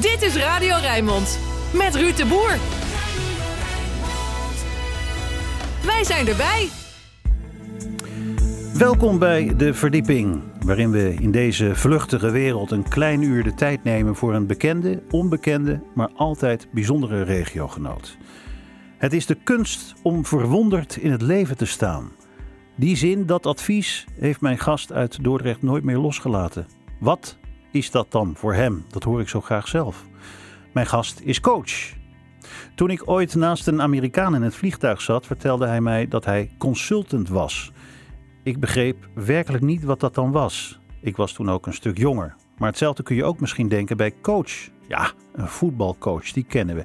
Dit is Radio Rijnmond met Ruud de Boer. Wij zijn erbij. Welkom bij De Verdieping, waarin we in deze vluchtige wereld een klein uur de tijd nemen voor een bekende, onbekende, maar altijd bijzondere regiogenoot. Het is de kunst om verwonderd in het leven te staan. Die zin, dat advies, heeft mijn gast uit Dordrecht nooit meer losgelaten. Wat is dat dan voor hem? Dat hoor ik zo graag zelf. Mijn gast is coach. Toen ik ooit naast een Amerikaan in het vliegtuig zat, vertelde hij mij dat hij consultant was. Ik begreep werkelijk niet wat dat dan was. Ik was toen ook een stuk jonger. Maar hetzelfde kun je ook misschien denken bij coach. Ja, een voetbalcoach, die kennen we.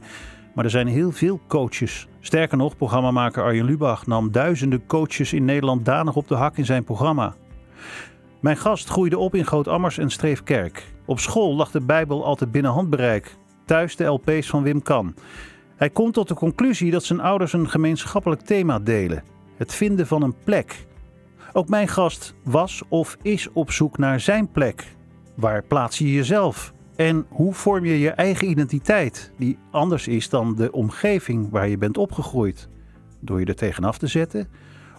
Maar er zijn heel veel coaches. Sterker nog, programmamaker Arjen Lubach nam duizenden coaches in Nederland danig op de hak in zijn programma. Mijn gast groeide op in Groot-Ammers en Streefkerk. Op school lag de Bijbel altijd binnen handbereik. Thuis de LP's van Wim Kan. Hij komt tot de conclusie dat zijn ouders een gemeenschappelijk thema delen: het vinden van een plek. Ook mijn gast was of is op zoek naar zijn plek. Waar plaats je jezelf? En hoe vorm je je eigen identiteit, die anders is dan de omgeving waar je bent opgegroeid? Door je er tegenaf te zetten?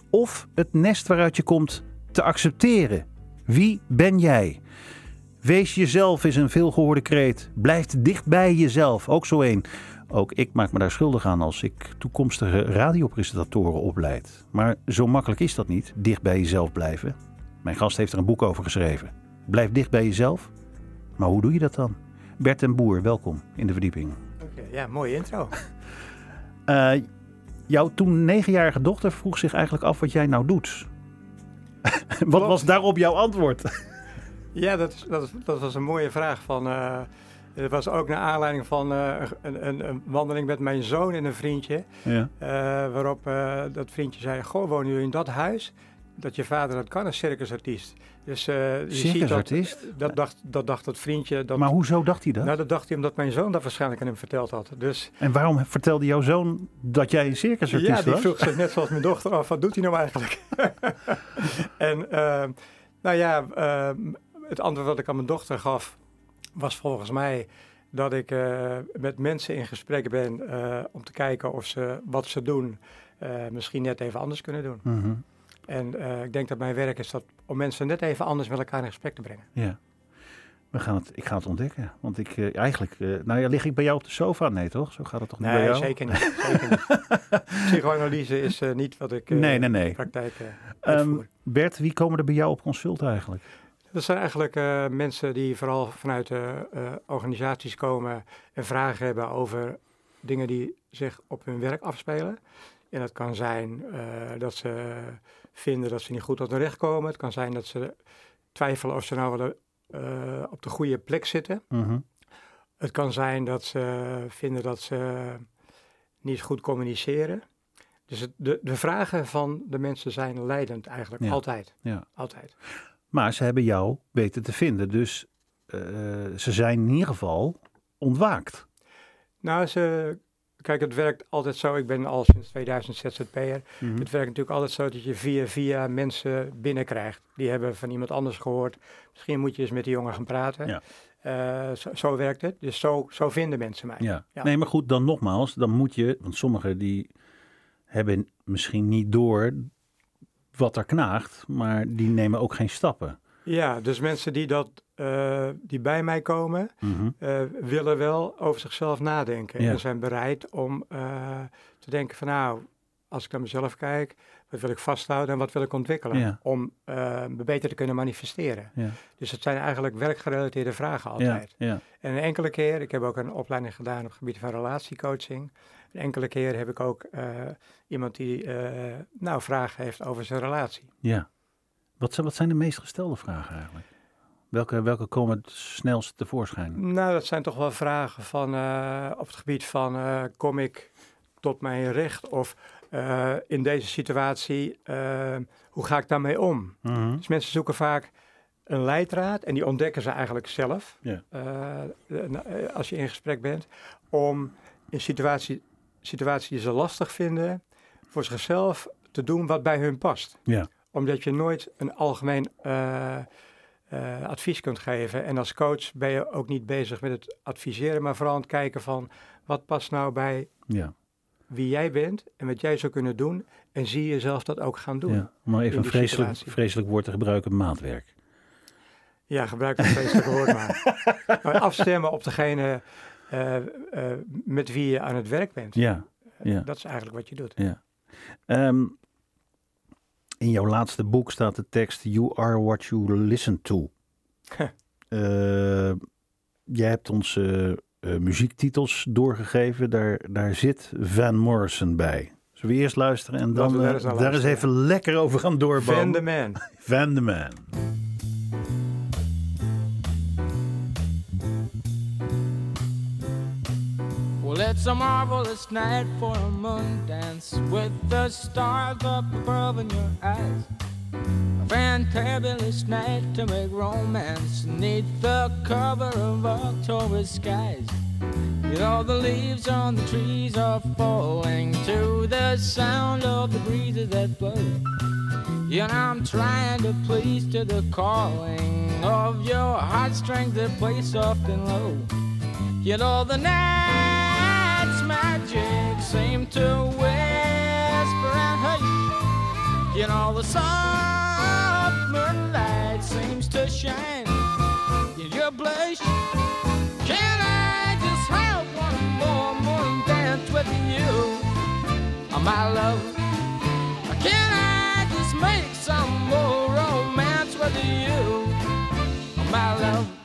Of het nest waaruit je komt te accepteren? Wie ben jij? Wees jezelf is een veelgehoorde kreet. Blijf dicht bij jezelf, ook zo één. Ook ik maak me daar schuldig aan als ik toekomstige radiopresentatoren opleid. Maar zo makkelijk is dat niet, dicht bij jezelf blijven. Mijn gast heeft er een boek over geschreven. Blijf dicht bij jezelf. Maar hoe doe je dat dan? Bert en Boer, welkom in de verdieping. Oké, ja, mooie intro. Uh, jouw toen negenjarige dochter vroeg zich eigenlijk af wat jij nou doet. wat was daarop jouw antwoord? ja, dat, dat, dat, was een mooie vraag van... Uh, het was ook naar aanleiding van uh, een, een, een, wandeling met mijn zoon en een vriendje. Ja. Uh, waarop dat vriendje zei: Goh, wonen jullie in dat huis? Dat je vader dat kan, een circusartiest. Dus, uh, je circusartiest? Ziet dat, dat, dacht, dat dacht dat vriendje. Dat, maar hoezo dacht hij dat? Nou, dat dacht hij omdat mijn zoon dat waarschijnlijk aan hem verteld had. Dus, en waarom vertelde jouw zoon dat jij een circusartiest was? Ja, die vroeg zich net zoals mijn dochter af, wat doet hij nou eigenlijk? en uh, nou ja, uh, het antwoord wat ik aan mijn dochter gaf, was volgens mij dat ik met mensen in gesprek ben om te kijken of ze wat ze doen misschien net even anders kunnen doen. Mm -hmm. En uh, ik denk dat mijn werk is dat om mensen net even anders met elkaar in gesprek te brengen. Ja. We gaan het, ik ga het ontdekken. Want ik uh, eigenlijk, uh, nou ja, lig ik bij jou op de sofa? Nee, toch? Zo gaat het toch niet nee, bij jou? Zeker niet. Zeker niet. Psychoanalyse is niet wat ik nee, nee, nee. in praktijk um, Bert, wie komen er bij jou op consult eigenlijk? Dat zijn eigenlijk mensen die vooral vanuit organisaties komen en vragen hebben over dingen die zich op hun werk afspelen. En dat kan zijn dat ze vinden dat ze niet goed tot hun recht komen. Het kan zijn dat ze twijfelen of ze nou wel uh, op de goede plek zitten. -hmm. Het kan zijn dat ze vinden dat ze niet goed communiceren. Dus het, de, de vragen van de mensen zijn leidend eigenlijk, ja. altijd. Ja. altijd. Maar ze hebben jou weten te vinden, dus uh, ze zijn in ieder geval ontwaakt. Nou, ze Kijk, het werkt altijd zo. Ik ben al sinds 2000 ZZP'er. Mm -hmm. Het werkt natuurlijk altijd zo dat je via via mensen binnenkrijgt. Die hebben van iemand anders gehoord. Misschien moet je eens met die jongen gaan praten. Ja. Uh, zo, zo, werkt het. Dus zo, zo vinden mensen mij. Ja. ja. Nee, maar goed, dan nogmaals, dan moet je, want sommigen die hebben misschien niet door wat er knaagt, maar die nemen ook geen stappen. Ja, dus mensen die, dat, uh, die bij mij komen, mm -hmm. uh, willen wel over zichzelf nadenken. Ja. En zijn bereid om uh, te denken van nou, als ik naar mezelf kijk, wat wil ik vasthouden en wat wil ik ontwikkelen? Ja. Om me beter te kunnen manifesteren. Ja. Dus het zijn eigenlijk werkgerelateerde vragen altijd. En een enkele keer, ik heb ook een opleiding gedaan op het gebied van relatiecoaching. Een enkele keer heb ik ook iemand die nou vragen heeft over zijn relatie. Ja. Wat, wat zijn de meest gestelde vragen eigenlijk? Welke, welke komen het snelst tevoorschijn? Nou, dat zijn toch wel vragen van uh, op het gebied van uh, kom ik tot mijn recht of uh, in deze situatie, hoe ga ik daarmee om? -hmm. Dus mensen zoeken vaak een leidraad en die ontdekken ze eigenlijk zelf yeah. als je in gesprek bent, om in situatie, situaties die ze lastig vinden, voor zichzelf te doen wat bij hun past. Ja. Omdat je nooit een algemeen uh, uh, eh, advies kunt geven. En als coach ben je ook niet bezig met het adviseren, maar vooral aan het kijken van wat past nou bij Ja, wie jij bent en wat jij zou kunnen doen. En zie je jezelf dat ook gaan doen. ja. maar even een vreselijk, vreselijk woord te gebruiken, maatwerk. Ja, gebruik het vreselijke woord maar. maar. Afstemmen op degene eh, eh, met wie je aan het werk bent. Ja, ja. Dat is eigenlijk wat je doet. Ja. Ehm, in jouw laatste boek staat de tekst You are what you listen to. Eh, jij hebt ons eh, muziektitels doorgegeven. Daar, daar zit Van Morrison bij. Zullen we eerst luisteren en dan daar eh, eens daar eens even lekker over gaan Van doorbomen. de man. Van the Man. Well, it's a marvelous night for a moon dance with the stars up above in your eyes. A fantabulous night to make romance neath the cover of October skies. You know, the leaves on the trees are falling to the sound of the breezes that blow. And I'm trying to please to the calling of your heartstrings that play soft and low. You know the night's magic seem to whisper and hush. You know the soft moonlight seems to shine in your blush. Can I just have one more moon dance with you, oh, my love? Can I just make some more romance with you, oh, my love?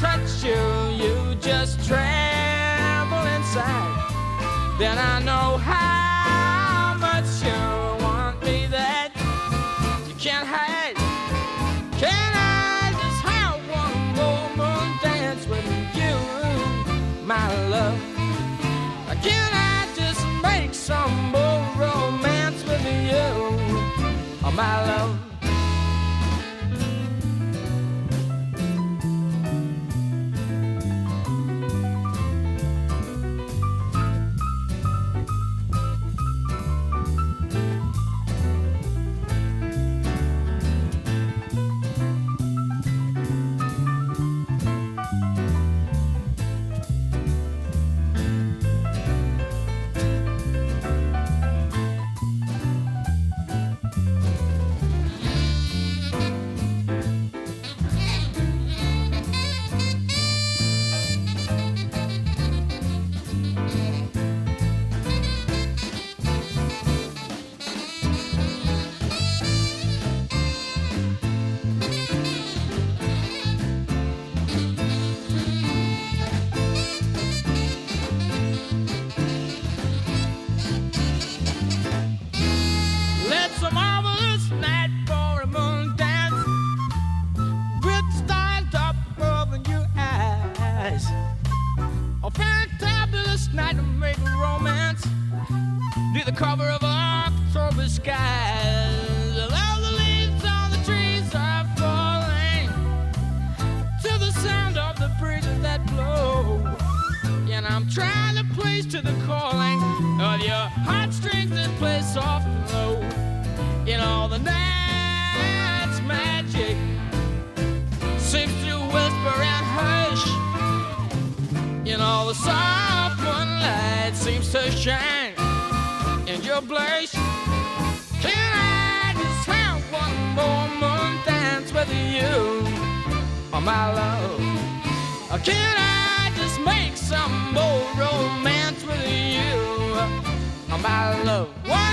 touch you, you just tremble inside. Then I know how night to make romance near the cover of October skies. All the leaves on the trees are falling to the sound of the breezes that blow. And I'm trying to please to the calling of your heartstrings that play soft and low. In all the night's magic seems to whisper and hush. In all the soft to shine in your place. Can I just have one more moon dance with you, oh my love? Can I just make some more romance with you, oh my love? One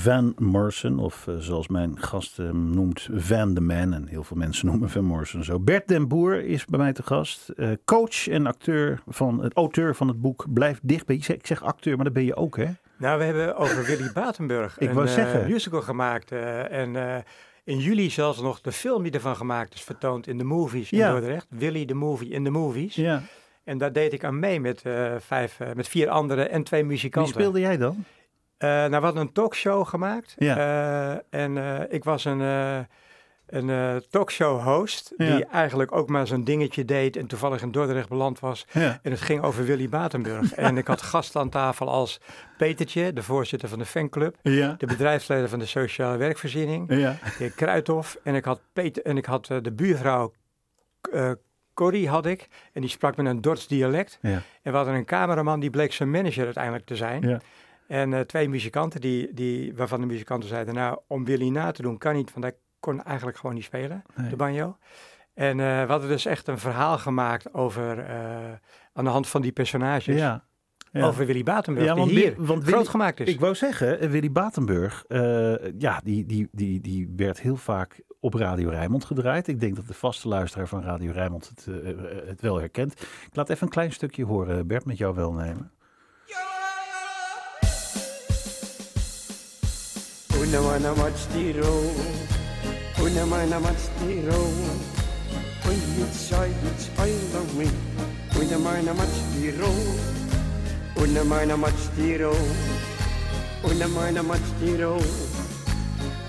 Van Morrison, of eh, zoals mijn gast hem noemt, Van de Man. En heel veel mensen noemen Van Morrison zo. Bert den Boer is bij mij te gast. Eh, coach en acteur van het auteur van het boek Blijf dichtbij. Ik zeg, ik zeg acteur, maar dat ben je ook, hè? Nou, we hebben over Willy Batenburg Ik een eh, musical gemaakt. en in juli zelfs nog de film die ervan gemaakt is vertoond in de movies in Ja. Dordrecht. Willy the Movie in de movies. Ja. En daar deed ik aan mee met, vijf, met vier anderen en twee Wie muzikanten. speelde jij dan? Eh, nou, we hadden een talkshow gemaakt. Ja. Eh, en eh, ik was een, een talkshow host. Ja. Die eigenlijk ook maar zijn dingetje deed. En toevallig in Dordrecht beland was. Ja. En het ging over Willy Batenburg. en ik had gasten aan tafel als Petertje, de voorzitter van de fanclub. Ja. De bedrijfsleider van de sociale werkvoorziening. De heer Kruithof. En ik had, Peter, en ik had de buurvrouw Corrie had ik. En die sprak met een Dords dialect. En we hadden een cameraman die bleek zijn manager uiteindelijk te zijn. En eh, twee muzikanten, die, die, waarvan de muzikanten zeiden, nou, om Willy na te doen kan niet, want hij kon eigenlijk gewoon niet spelen, Nee. de banjo. En eh, we hadden dus echt een verhaal gemaakt over, eh, aan de hand van die personages, Ja. Ja. over Willy Batenburg, Ja, die want hier want Willy- groot gemaakt is. Ik wou zeggen, Willy Batenburg, ja, die, die, die, die werd heel vaak op Radio Rijnmond gedraaid. Ik denk dat de vaste luisteraar van Radio Rijnmond het, het wel herkent. Ik laat even een klein stukje horen, Bert, met jou welnemen. Una mana matstiro, una mana matstiro, un mit sai mit speila mi, una mana matstiro, una mana matstiro, una mana matstiro,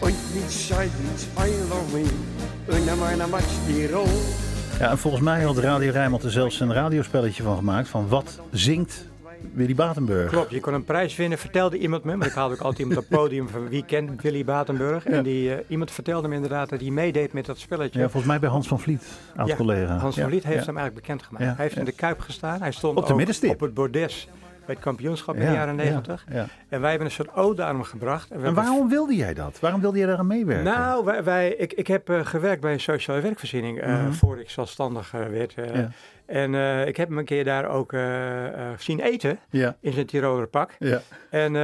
un mit sai mit speila mi, una mana matstiro. Ja, en volgens mij had Radio Rijnmond er zelfs een radiospelletje van gemaakt van wat zingt Willy Batenburg. Klopt, je kon een prijs winnen, vertelde iemand me. Maar ik haalde ook altijd iemand op het podium van wie kent Willy Batenburg. Ja. En die, eh, iemand vertelde me inderdaad dat hij meedeed met dat spelletje. Ja, volgens mij bij Hans van Vliet, oud Ja, collega. Hans van Vliet heeft hem eigenlijk bekendgemaakt. Hij heeft in de Kuip gestaan. Hij stond Op de ook op het bordes bij het kampioenschap in de jaren ja, negentig. En wij hebben een soort ode aan hem gebracht. En waarom wilde jij dat? Waarom wilde jij daar aan meewerken? Nou, wij, wij, ik, ik heb eh, gewerkt bij een sociale werkvoorziening eh Mhm. voor ik zelfstandig eh, werd. En ik heb hem een keer daar ook zien eten Ja, in zijn Tiroler pak. ja. En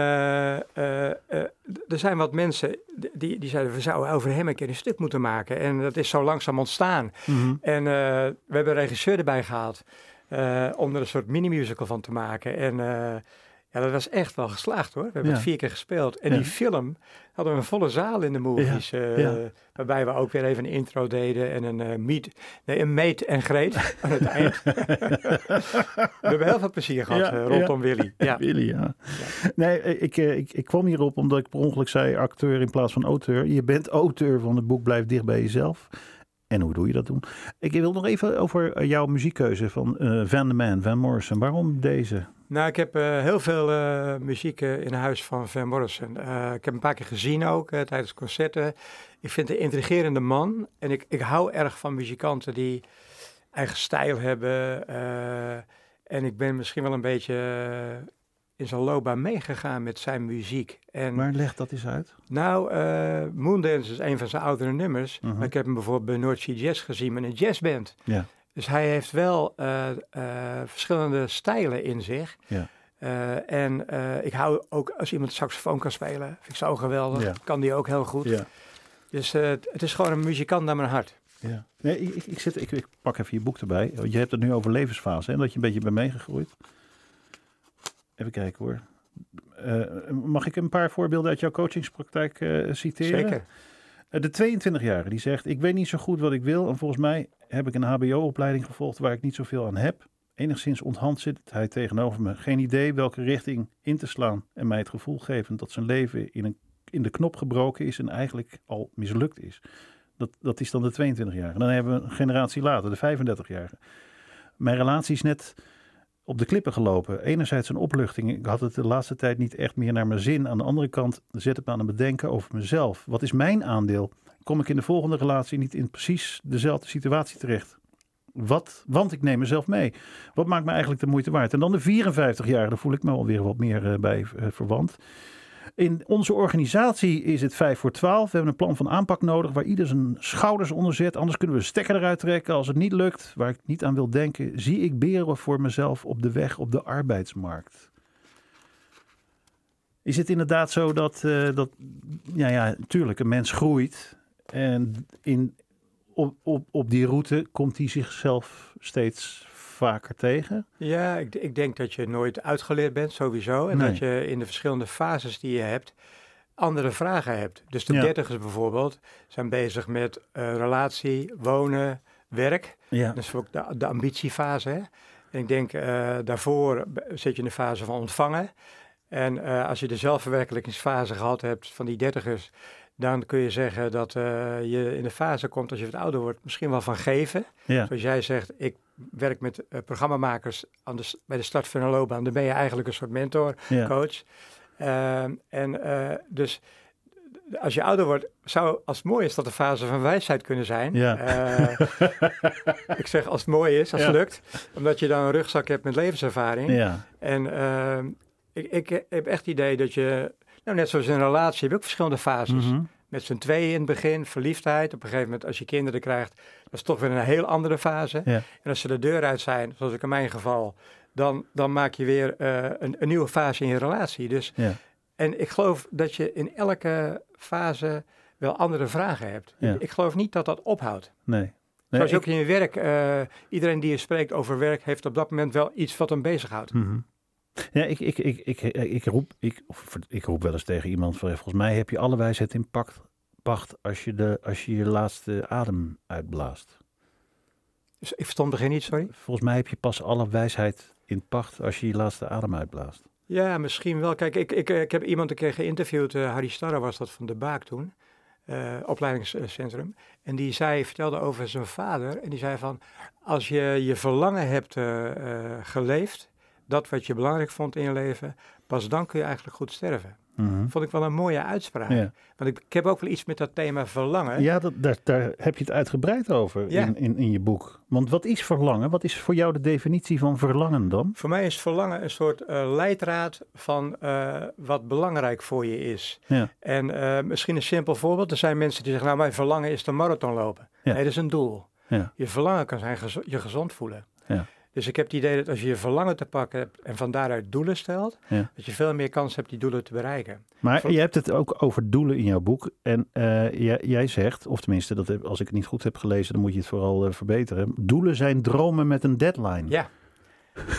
er zijn wat mensen die, die zeiden, we zouden over hem een keer een stuk moeten maken. En dat is zo langzaam ontstaan. Mhm. En we hebben een regisseur erbij gehaald eh, om er een soort mini-musical van te maken. En eh, ja, dat was echt wel geslaagd hoor. We hebben Ja. het vier keer gespeeld. En Ja. die film hadden we een volle zaal in de movies. eh, ja. Waarbij we ook weer even een intro deden en een, meet, nee, een meet en greet aan het eind. we hebben heel veel plezier gehad eh, rondom Willy. Ja. Willy, ja. Nee, ik, ik, ik kwam hierop omdat ik per ongeluk zei acteur in plaats van auteur. Je bent auteur van het boek Blijf dicht bij jezelf. En hoe doe je dat doen? Ik wil nog even over eh, jouw muziekkeuze van eh, Van de Man, Van Morrison. Waarom deze? Nou, ik heb eh, heel veel muziek in huis van Van Morrison. Ik heb hem een paar keer gezien ook tijdens concerten. Ik vind een intrigerende man. En ik, ik hou erg van muzikanten die eigen stijl hebben. en ik ben misschien wel een beetje in zijn loopbaan meegegaan met zijn muziek. En Maar leg dat eens uit. nou, eh Moondance is een van zijn oudere nummers. Mhm. Maar ik heb hem bijvoorbeeld bij North Sea Jazz gezien met een jazzband. Ja. Dus hij heeft wel eh, eh, verschillende stijlen in zich. Ja. En ik hou ook als iemand saxofoon kan spelen. Vind ik zo geweldig. Ja. Kan die ook heel goed. Ja. Dus het- is gewoon een muzikant naar mijn hart. ja. Nee, ik, ik, zit, ik, ik pak even je boek erbij. Je hebt het nu over levensfase, hè? dat je een beetje bent meegegroeid. Even kijken hoor. Eh, mag ik een paar voorbeelden uit jouw coachingspraktijk eh, citeren? Zeker. Eh, De 22-jarige die zegt: Ik weet niet zo goed wat ik wil. En volgens mij heb ik een HBO-opleiding gevolgd waar ik niet zoveel aan heb. Enigszins onthand zit hij tegenover me. Geen idee welke richting in te slaan. En mij het gevoel geven dat zijn leven in, een, in de knop gebroken is en eigenlijk al mislukt is. Dat, dat is dan de 22-jarige. Dan hebben we een generatie later, de 35-jarige. Mijn relatie is net op de klippen gelopen. Enerzijds een opluchting. Ik had het de laatste tijd niet echt meer naar mijn zin. Aan de andere kant zet het me aan het bedenken over mezelf. Wat is mijn aandeel? Kom ik in de volgende relatie niet in precies dezelfde situatie terecht? Wat? Want ik neem mezelf mee. Wat maakt me eigenlijk de moeite waard? En dan de 54-jarige, daar voel ik me alweer wat meer eh, bij eh, verwant. In onze organisatie is het 5 voor 12. We hebben een plan van aanpak nodig waar ieder zijn schouders onder zet. Anders kunnen we een stekker eruit trekken. Als het niet lukt, waar ik niet aan wil denken, zie ik beren voor mezelf op de weg op de arbeidsmarkt. Is het inderdaad zo dat, eh, dat ja, ja, natuurlijk, een mens groeit en in, op, op, op die route komt hij zichzelf steeds vaker tegen? Ja, ik, ik denk dat je nooit uitgeleerd bent, sowieso. En Nee. dat je in de verschillende fases die je hebt, andere vragen hebt. Dus de Ja. dertigers bijvoorbeeld zijn bezig met eh, relatie, wonen, werk. Ja. Dat is ook de, de ambitiefase. Hè? En ik denk, eh, daarvoor zit je in de fase van ontvangen. En eh, als je de zelfverwerkelijkingsfase gehad hebt van die dertigers, dan kun je zeggen dat eh, je in de fase komt als je wat ouder wordt, misschien wel van geven. Ja. Zoals jij zegt, ik werk met eh, programmamakers aan de, bij de start van een loopbaan. Dan ben je eigenlijk een soort mentor, Ja. coach. Ehm, en eh, dus als je ouder wordt, zou als het mooi is dat de fase van wijsheid kunnen zijn. Ja. Ik zeg als het mooi is, als het lukt. Omdat je dan een rugzak hebt met levenservaring. En ehm, ik, ik heb echt het idee dat je, nou net zoals in een relatie, heb je ook verschillende fases. Mhm. Met z'n tweeën in het begin, verliefdheid. Op een gegeven moment, als je kinderen krijgt, dat is toch weer een heel andere fase. Ja. En als ze de deur uit zijn, zoals ik in mijn geval, dan, dan maak je weer eh, een, een nieuwe fase in je relatie. Dus, Ja. En ik geloof dat je in elke fase wel andere vragen hebt. Ja. Ik, ik geloof niet dat dat ophoudt. Nee. nee Zoals ook in je werk, eh, iedereen die je spreekt over werk, heeft op dat moment wel iets wat hem bezighoudt. Mhm. Ja, ik, ik, ik, ik, ik, roep, ik, ik roep wel eens tegen iemand van, volgens mij heb je alle wijsheid in pacht, pacht als je, de, als je je laatste adem uitblaast. Dus ik verstond het begin niet, sorry. Volgens mij heb je pas alle wijsheid in pacht als je je laatste adem uitblaast. Ja, misschien wel. Kijk, ik, ik, eh, ik heb iemand een keer geïnterviewd, eh, Harry Starre was dat van de Baak toen, eh, opleidingscentrum. En die zei, vertelde over zijn vader. En die zei van, als je je verlangen hebt eh, eh, geleefd, dat wat je belangrijk vond in je leven, pas dan kun je eigenlijk goed sterven. Mhm. Vond ik wel een mooie uitspraak. Ja, Want ik, ik heb ook wel iets met dat thema verlangen. ja dat, daar, daar heb je het uitgebreid over Ja. in, in, in je boek. Want wat is verlangen? Wat is voor jou de definitie van verlangen dan? Voor mij is verlangen een soort eh, leidraad van eh, wat belangrijk voor je is. Ja. En eh, misschien een simpel voorbeeld. Er zijn mensen die zeggen, nou mijn verlangen is de marathon lopen. Nee, dat is een doel. Je verlangen kan zijn je gezond voelen. Ja. Dus ik heb het idee dat als je je verlangen te pakken hebt en van daaruit doelen stelt, Ja. dat je veel meer kans hebt die doelen te bereiken. Maar Voor- je hebt het ook over doelen in jouw boek. En eh, jij, jij zegt, of tenminste, dat heb, als ik het niet goed heb gelezen, dan moet je het vooral eh, verbeteren. Doelen zijn dromen met een deadline. Ja.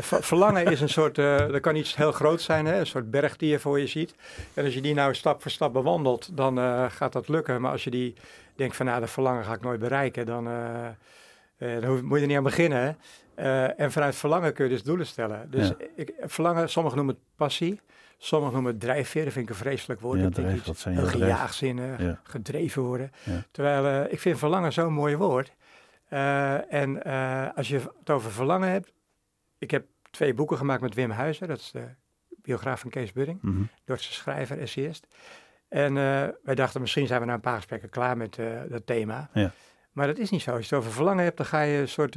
Ver- Verlangen is een soort, eh dat kan iets heel groot zijn, hè? een soort berg die je voor je ziet. En als je die nou stap voor stap bewandelt, dan eh, gaat dat lukken. Maar als je die denkt van, nou, dat verlangen ga ik nooit bereiken, dan, eh, eh, moet je er niet aan beginnen. hè. Eh, en vanuit verlangen kun je dus doelen stellen. Dus Ja. ik, verlangen, sommigen noemen het passie, sommigen noemen het drijfveer. Dat vind ik een vreselijk woord. Ja, dat drijf, wat zijn gejaagzinnig, Ja. gedreven worden. Ja. Terwijl eh, ik vind verlangen zo'n mooi woord. Eh, en als je het over verlangen hebt. Ik heb twee boeken gemaakt met Wim Huizer. Dat is de biograaf van Kees Budding. Mhm. Duitse schrijver, essayist. En wij dachten misschien zijn we na een paar gesprekken klaar met dat thema. Ja. Maar dat is niet zo. Als je het over verlangen hebt, dan ga je een soort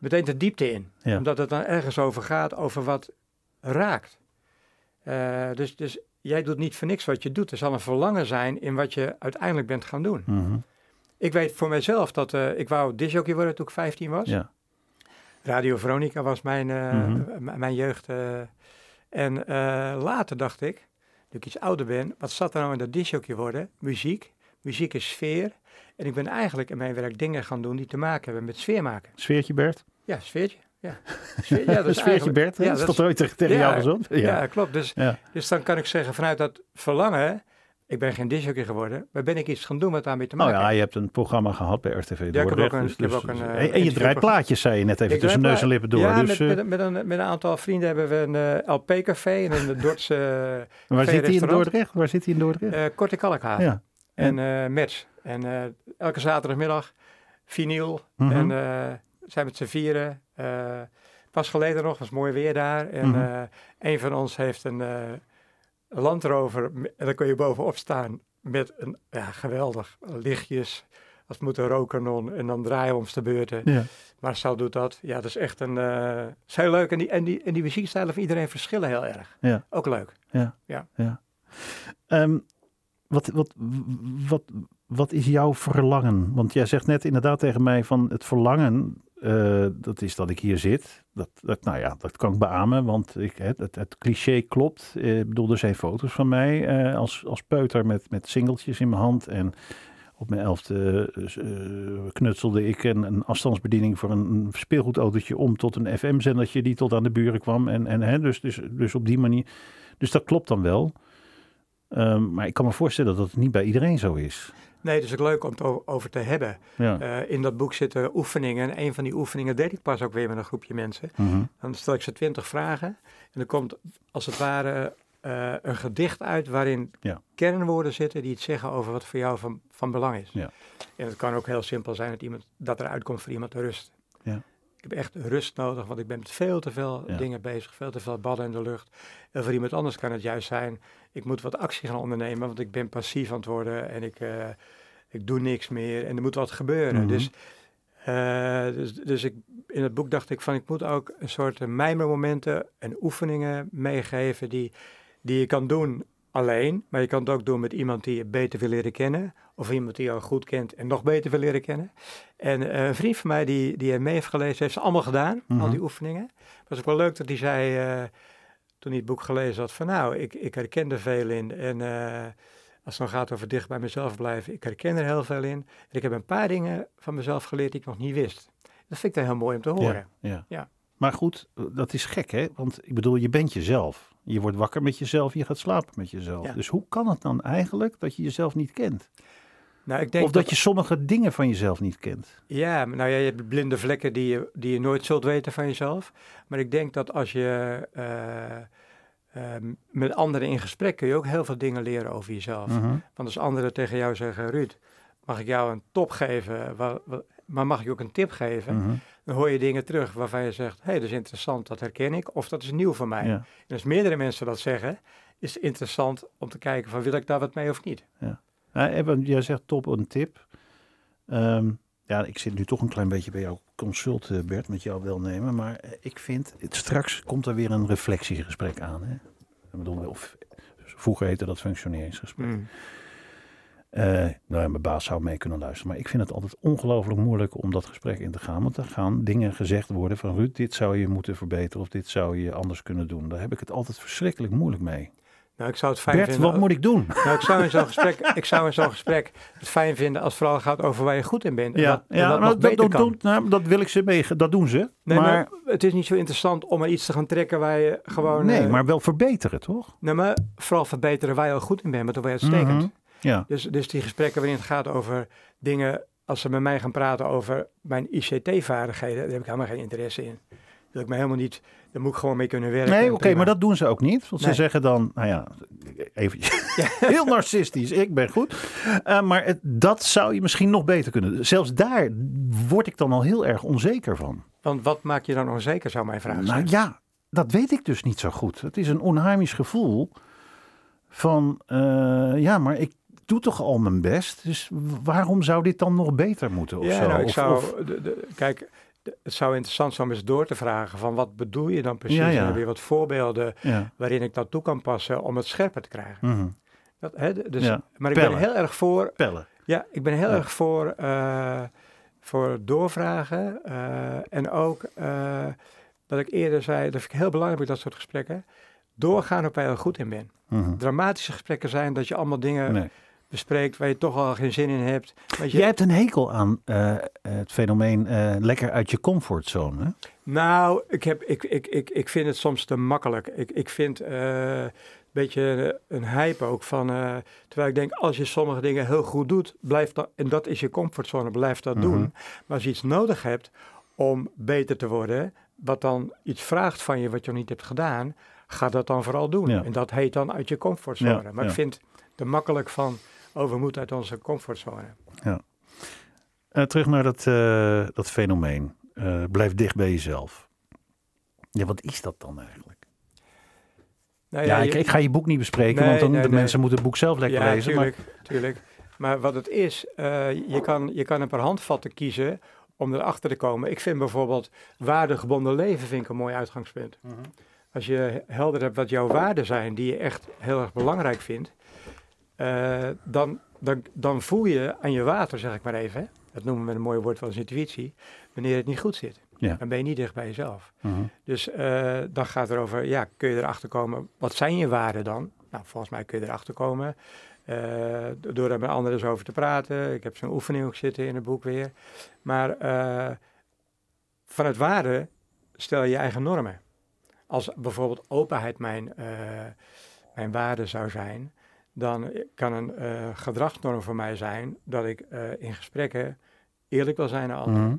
meteen de diepte in. Ja. Omdat het dan ergens over gaat, over wat raakt. Eh, dus, dus jij doet niet voor niks wat je doet. Er zal een verlangen zijn in wat je uiteindelijk bent gaan doen. Mhm. Ik weet voor mezelf dat eh, ik wou disjockey worden toen ik 15 was. Ja. Radio Veronica was mijn, eh, Mhm. mijn jeugd. en later dacht ik, toen ik iets ouder ben, wat zat er nou in dat disjockey worden? Muziek. Muziek is sfeer. En ik ben eigenlijk in mijn werk dingen gaan doen die te maken hebben met sfeer maken. Sfeertje Bert? Ja, sfeertje. Ja, Sfeer, ja dat is Sfeertje Bert, ja, dat is toch ooit tegen, ja, jou gezond? Ja, klopt. Dus, Ja. dus dan kan ik zeggen, vanuit dat verlangen, ik ben geen disjockey geworden, maar ben ik iets gaan doen wat daarmee te Nou maken ja, heeft. je hebt een programma gehad bij RTV heb Dordrecht. dus- ik heb dus- ook een, dus- eh, en- en je draait plaatjes, zei je net even tussen neus en lippen door. Ja, dus, met, eh, met, met, een, met een aantal vrienden hebben we een eh, LP-café in een Dordtse waar zit hij in. Dordrecht? Waar zit hij in Dordrecht? Korte Kalkhaven. ja. En eh match. En eh, elke zaterdagmiddag vinyl. Mhm. En eh zijn met z'n vieren. Eh, pas geleden nog, was mooi weer daar. En Mhm. een van ons heeft een Land Rover. me- En daar kun je bovenop staan met een, ja, geweldig, lichtjes. Als het moet een rookkanon. En dan draaien we om de beurten. Ja. Marcel doet dat. Ja, dat is echt een... eh is heel leuk. En die, en, die, en die muziekstijlen van iedereen verschillen heel erg. Ja. Ook leuk. Ehm, wat, wat, wat, wat is jouw verlangen? Want jij zegt net inderdaad tegen mij van het verlangen eh, dat is dat ik hier zit. Dat, dat, nou ja, dat kan ik beamen, want ik, het, het, cliché klopt. Eh, Ik bedoel, er zijn foto's van mij eh, als, als peuter met, met singeltjes in mijn hand. En op mijn elfde knutselde ik een, afstandsbediening voor een, een speelgoedautootje om tot een FM-zendertje die tot aan de buren kwam. En, en, hè, dus, dus, dus op die manier. Dus dat klopt dan wel. Ehm, maar ik kan me voorstellen dat het niet bij iedereen zo is. Nee, het is ook leuk om het over te hebben. Ja. Eh, in dat boek zitten oefeningen. En een van die oefeningen deed ik pas ook weer met een groepje mensen. Mhm. Dan stel ik ze twintig vragen. En er komt als het ware eh, een gedicht uit waarin Ja. kernwoorden zitten die iets zeggen over wat voor jou van, van belang is. Ja. En het kan ook heel simpel zijn dat, iemand, dat eruit komt voor iemand te rust. Ik heb echt rust nodig, want ik ben met veel te veel Ja. dingen bezig, veel te veel ballen in de lucht. En voor iemand anders kan het juist zijn, ik moet wat actie gaan ondernemen, want ik ben passief aan het worden en ik, eh, ik doe niks meer en er moet wat gebeuren. Mhm. Dus, eh, dus, dus ik, in het boek dacht ik van, ik moet ook een soort mijmermomenten en oefeningen meegeven die, die je kan doen alleen, maar je kan het ook doen met iemand die je beter wil leren kennen. Of iemand die je al goed kent en nog beter wil leren kennen. En eh, een vriend van mij die, die mee heeft gelezen, heeft ze allemaal gedaan, al Mhm. die oefeningen. Het was ook wel leuk dat hij zei, eh, toen hij het boek gelezen had, van nou, ik, ik herken er veel in. En eh, als het dan gaat over dicht bij mezelf blijven, ik herken er heel veel in. En ik heb een paar dingen van mezelf geleerd die ik nog niet wist. Dat vind ik dan heel mooi om te horen. Ja, ja. Ja. Maar goed, dat is gek hè? Want ik bedoel, je bent jezelf. Je wordt wakker met jezelf, je gaat slapen met jezelf. Ja. Dus hoe kan het dan eigenlijk dat je jezelf niet kent? Nou, ik denk Of dat je sommige dingen van jezelf niet kent? Ja, nou ja, je hebt blinde vlekken die je, die je nooit zult weten van jezelf. Maar ik denk dat als je eh, ehm, met anderen in gesprek kun je ook heel veel dingen leren over jezelf. Mhm. Want als anderen tegen jou zeggen, Ruud, mag ik jou een top geven, maar mag ik ook een tip geven? Mhm. Dan hoor je dingen terug waarvan je zegt, hé, hey, dat is interessant, dat herken ik. Of dat is nieuw voor mij. Ja. En als meerdere mensen dat zeggen, is het interessant om te kijken van, wil ik daar wat mee of niet? Ja, Eben, jij zegt top een tip. Ehm, ja, ik zit nu toch een klein beetje bij jouw consult, eh, Bert, met jouw welnemen. Maar eh, ik vind, het, straks komt er weer een reflectiegesprek aan. Hè? Ik bedoel, of, vroeger heette dat functioneringsgesprek. Mm. Eh, nou ja, mijn baas zou mee kunnen luisteren. Maar ik vind het altijd ongelooflijk moeilijk om dat gesprek in te gaan. Want er gaan dingen gezegd worden van Ruud, dit zou je moeten verbeteren of dit zou je anders kunnen doen. Daar heb ik het altijd verschrikkelijk moeilijk mee. Nou, ik zou het fijn Bert, vinden... wat moet ik doen? Nou, ik zou in zo'n gesprek, ik zou in zo'n gesprek het fijn vinden als het vooral gaat over waar je goed in bent. En Ja, ja dat, dat, kan. doen- nou, dat wil ik ze mee. Dat doen ze. Nee, maar, maar, het is niet zo interessant om er iets te gaan trekken waar je gewoon... nee, eh, maar wel verbeteren, toch? Nee, maar vooral verbeteren waar je al goed in bent, want dan word je uitstekend. Mhm. Ja, dus, dus die gesprekken waarin het gaat over dingen... Als ze met mij gaan praten over mijn ICT-vaardigheden, daar heb ik helemaal geen interesse in. Dat wil ik me helemaal niet... Daar moet ik gewoon mee kunnen werken. nee, oké, maar dat doen ze ook niet. Want ze zeggen dan, nou ja, even heel narcistisch, ik ben goed. Eh, maar het, dat zou je misschien nog beter kunnen. Zelfs daar word ik dan al heel erg onzeker van. Want wat maak je dan onzeker, zou mijn vraag Nou zijn. ja, dat weet ik dus niet zo goed. Het is een onheimisch gevoel van, eh, ja, maar ik doe toch al mijn best. Dus waarom zou dit dan nog beter moeten of ja, zo? nou, ik Of- zou... of- de- de- kijk, het zou interessant zijn om eens door te vragen van wat bedoel je dan precies? Ja, ja. En weer wat voorbeelden ja. waarin ik dat toe kan passen om het scherper te krijgen. mhm. Dat, hè, dus, Ja, Maar ik pellen. ben heel erg voor, Pellen. ja, ik ben heel erg voor, eh, voor doorvragen eh, en ook uh, dat ik eerder zei, dat vind ik heel belangrijk dat soort gesprekken, doorgaan op waar je er goed in bent. Mhm. Dramatische gesprekken zijn dat je allemaal dingen Nee. Bespreekt waar je toch al geen zin in hebt. Je, Jij hebt een hekel aan eh, het fenomeen eh, lekker uit je comfortzone. Hè? Nou, ik, heb, ik, ik, ik, ik vind het soms te makkelijk. Ik, ik vind eh, een beetje een hype ook van. terwijl ik denk, als je sommige dingen heel goed doet, blijf dat, en dat is je comfortzone, blijf dat Mhm. doen. Maar als je iets nodig hebt om beter te worden, wat dan iets vraagt van je wat je nog niet hebt gedaan, ga dat dan vooral doen. Ja. En dat heet dan uit je comfortzone. Ja, maar ja. ik vind te makkelijk van, we moeten uit onze comfortzone. Eh, terug naar dat, eh, dat fenomeen. Eh, blijf dicht bij jezelf. Ja, wat is dat dan eigenlijk? Nou Ja, ik, ik ga je boek niet bespreken, Nee, want dan nee, de nee. mensen moeten het boek zelf lekker ja, lezen. Tuurlijk, tuurlijk. Maar wat het is, je, kan, je kan een paar handvatten kiezen om erachter te komen. Ik vind bijvoorbeeld waardegebonden leven vind ik een mooi uitgangspunt. Maar, Mhm. Als je helder hebt wat jouw waarden zijn, die je echt heel erg belangrijk vindt, eh, dan, dan, dan voel je aan je water, zeg ik maar even. hè. dat noemen we een mooi woord van intuïtie, wanneer het niet goed zit. Ja. Dan ben je niet dicht bij jezelf. Mhm. Dus eh, dan gaat het erover, ja, kun je erachter komen, wat zijn je waarden dan? Nou, volgens mij kun je erachter komen eh, door er met anderen eens over te praten. Ik heb zo'n oefening ook zitten in het boek weer. Maar van het waarde stel je je eigen normen. Als bijvoorbeeld openheid mijn, mijn waarde zou zijn, dan kan een eh, gedragsnorm voor mij zijn dat ik eh, in gesprekken eerlijk wil zijn naar anderen. Mhm.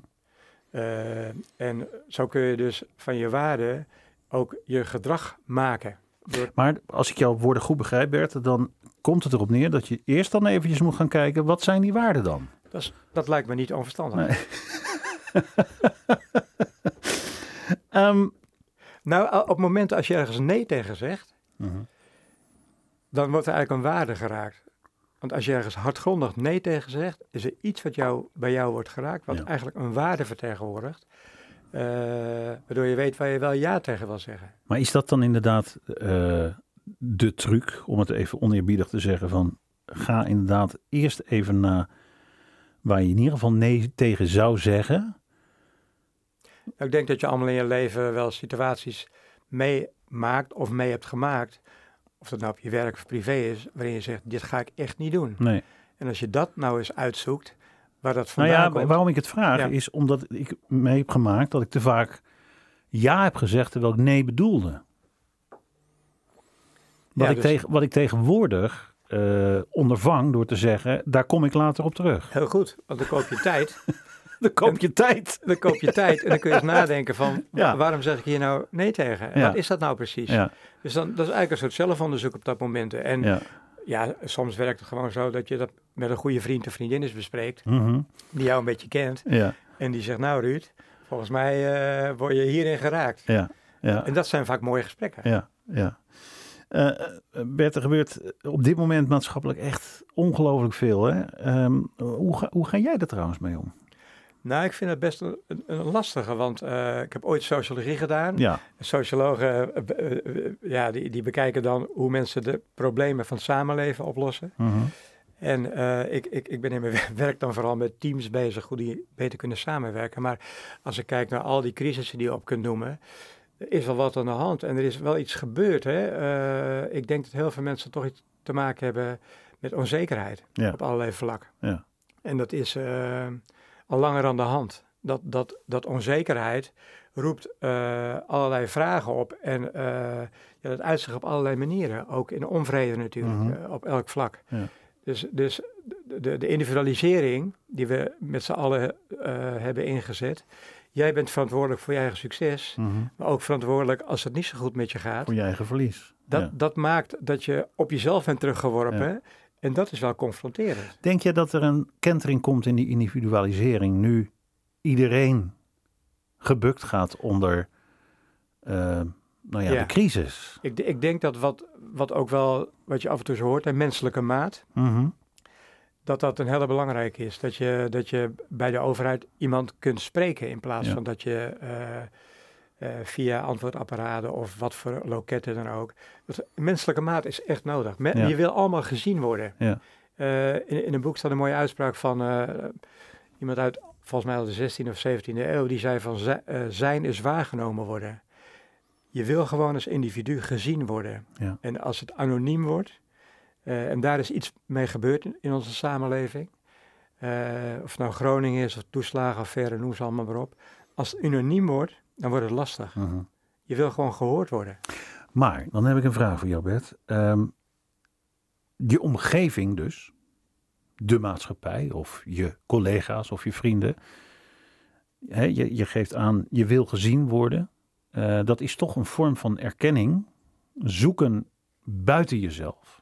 Eh, en zo kun je dus van je waarde ook je gedrag maken. Door, Maar als ik jouw woorden goed begrijp, Bert, dan komt het erop neer dat je eerst dan eventjes moet gaan kijken, wat zijn die waarden dan? dat, is, dat lijkt me niet onverstandig. Nee. Ehm, Nou, op het moment als je ergens nee tegen zegt, mhm. Dan wordt er eigenlijk een waarde geraakt. Want als je ergens hardgrondig nee tegen zegt, is er iets wat jou, bij jou wordt geraakt, wat Ja. eigenlijk een waarde vertegenwoordigt. eh, waardoor je weet waar je wel ja tegen wil zeggen. Maar is dat dan inderdaad eh, de truc, om het even oneerbiedig te zeggen, van ga inderdaad eerst even naar waar je in ieder geval nee tegen zou zeggen. Nou, ik denk dat je allemaal in je leven wel situaties meemaakt of mee hebt gemaakt. Of dat nou op je werk of privé is, waarin je zegt, dit ga ik echt niet doen. Nee. En als je dat nou eens uitzoekt, waar dat Nou vandaan ja, komt. waarom ik het vraag Ja. is omdat ik mee heb gemaakt dat ik te vaak ja heb gezegd terwijl ik nee bedoelde. Wat, Ja, ik, dus- tegen, wat ik tegenwoordig eh, ondervang door te zeggen, daar kom ik later op terug. Heel goed, want dan koop je tijd. Dan koop je tijd. Dan koop je tijd en dan kun je eens nadenken van, Ja. waarom zeg ik hier nou nee tegen? En Ja. Wat is dat nou precies? Ja, Dus dan, dat is eigenlijk een soort zelfonderzoek op dat moment. En ja. soms werkt het gewoon zo dat je dat met een goede vriend of vriendin eens bespreekt, mhm, die jou een beetje kent. ja, En die zegt, nou Ruud, volgens mij eh, word je hierin geraakt. ja, ja. En dat zijn vaak mooie gesprekken. Ja, ja. Eh, Bert, er gebeurt op dit moment maatschappelijk echt ongelooflijk veel. Hè? Ehm, hoe, ga, hoe ga jij er trouwens mee om? Nou, ik vind het best een, lastige, want eh, ik heb ooit sociologie gedaan. Ja, Sociologen eh, eh, ja, die, die bekijken dan hoe mensen de problemen van het samenleven oplossen. mhm, En ik, ik, ik ben in mijn werk dan vooral met teams bezig, hoe die beter kunnen samenwerken. Maar als ik kijk naar al die crisissen die je op kunt noemen, er is wel wat aan de hand en er is wel iets gebeurd. Hè? Ik denk dat heel veel mensen toch iets te maken hebben met onzekerheid Ja. op allerlei vlakken. Ja. En dat is al langer aan de hand. Dat, dat, dat onzekerheid roept eh, allerlei vragen op en eh, ja, dat uit zich op allerlei manieren. Ook in onvrede natuurlijk, Mhm. eh, op elk vlak. Ja. Dus, dus de, de, individualisering die we met z'n allen hebben ingezet. Jij bent verantwoordelijk voor je eigen succes, mhm. maar ook verantwoordelijk als het niet zo goed met je gaat. Voor je eigen verlies. Dat, Ja. dat maakt dat je op jezelf bent teruggeworpen. En dat is wel confronterend. Denk je dat er een kentering komt in die individualisering nu iedereen gebukt gaat onder eh, nou ja, Ja. de crisis? Ik, ik denk dat wat, wat ook wel, wat je af en toe zo hoort, een menselijke maat, Mhm, dat dat een hele belangrijke is. Dat je, dat je bij de overheid iemand kunt spreken in plaats Ja. van dat je eh, via antwoordapparaten of wat voor loketten dan ook. Dat, menselijke maat is echt nodig. Ja. Je wil allemaal gezien worden. Ja. Eh, in, in een boek staat een mooie uitspraak van eh, iemand uit, volgens mij uit de 16e of 17e eeuw, die zei van zi- eh, zijn is waargenomen worden. Je wil gewoon als individu gezien worden. Ja. En als het anoniem wordt, eh, en daar is iets mee gebeurd in, in onze samenleving, eh, of het nou Groningen is of toeslagenaffaire, noem ze allemaal maar op. Als het anoniem wordt, dan wordt het lastig. mhm. Je wil gewoon gehoord worden. Maar dan heb ik een vraag voor jou, Bert. Ehm, je omgeving dus, de maatschappij of je collega's of je vrienden. Hè, je, je geeft aan, je wil gezien worden. Eh, dat is toch een vorm van erkenning. Zoeken buiten jezelf.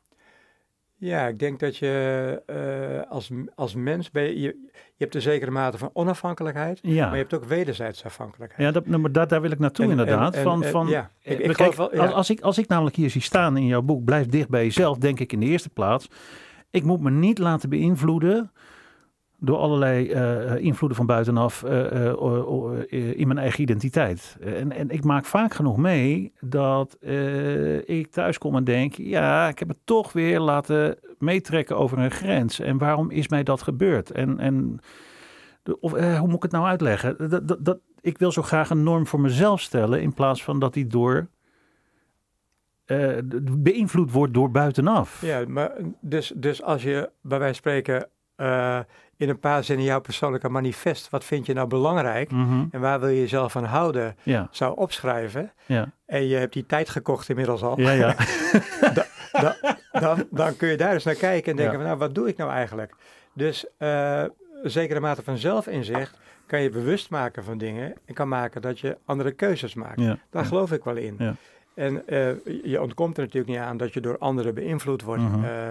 Ja, ik denk dat je eh, als, als mens, ben je, je, je hebt een zekere mate van onafhankelijkheid, Ja, maar je hebt ook wederzijds afhankelijkheid. ja dat, nou, maar daar, daar wil ik naartoe En- inderdaad. en- van, en- van, ja, ik- ik kijk, geloof wel, ja. als, als, ik, als ik namelijk hier zie staan in jouw boek, blijf dicht bij jezelf, denk ik in de eerste plaats. Ik moet me niet laten beïnvloeden door allerlei eh, eh, invloeden van buitenaf eh, in mijn eigen identiteit. En, en ik maak vaak genoeg mee dat ik thuis kom en denk, ja, ik heb het toch weer laten meetrekken over een grens. En waarom is mij dat gebeurd? En, en Of hoe moet ik het nou uitleggen? Dat, dat, ik wil zo graag een norm voor mezelf stellen in plaats van dat die door d- beïnvloed wordt door buitenaf. Ja, maar dus, dus als je bij wijze spreken in een paar zinnen jouw persoonlijke manifest, wat vind je nou belangrijk? Mhm. en waar wil je jezelf van houden, ja, zou opschrijven. Ja, en je hebt die tijd gekocht inmiddels al, ja, ja. dan, dan, dan kun je daar eens naar kijken en denken van nou, wat doe ik nou eigenlijk? Dus eh, een zekere mate van zelfinzicht kan je bewust maken van dingen en kan maken dat je andere keuzes maakt. Daar geloof ik wel in. En eh, je ontkomt er natuurlijk niet aan dat je door anderen beïnvloed wordt. Eh,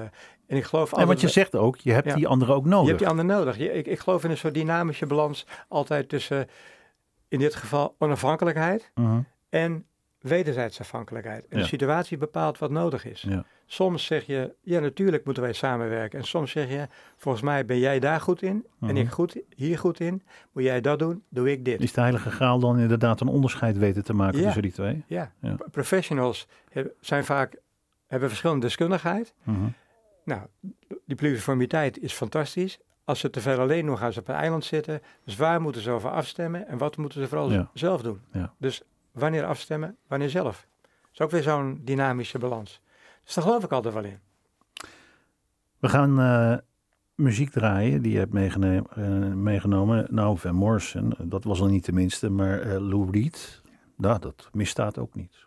en ik geloof En wat je zegt ook, je hebt Ja. die anderen ook Je nodig. hebt die anderen nodig. Je, ik, ik geloof in een soort dynamische balans altijd tussen, in dit geval, onafhankelijkheid Mhm. en wederzijdse afhankelijkheid. En Ja. de situatie bepaalt wat nodig is. Ja. Soms zeg je, ja natuurlijk moeten wij samenwerken. En soms zeg je, volgens mij ben jij daar goed in Mhm. en ik goed, hier goed in. Moet jij dat doen, doe ik dit. Is de heilige graal dan inderdaad een onderscheid weten te maken Ja. tussen die twee? Ja, professionals zijn vaak, hebben verschillende deskundigheid. Mhm. Nou, die pluriformiteit is fantastisch. Als ze te veel alleen doen, gaan ze op een eiland zitten. Dus waar moeten ze over afstemmen en wat moeten ze vooral zelf doen? Dus wanneer afstemmen, wanneer zelf? Dat is ook weer zo'n dynamische balans. Dus daar geloof ik altijd wel in. We gaan eh, muziek draaien die je hebt meegene- eh, meegenomen. Nou, Van Morrison, dat was al niet de minste, maar eh, Lou Reed, nou, dat misstaat ook niet.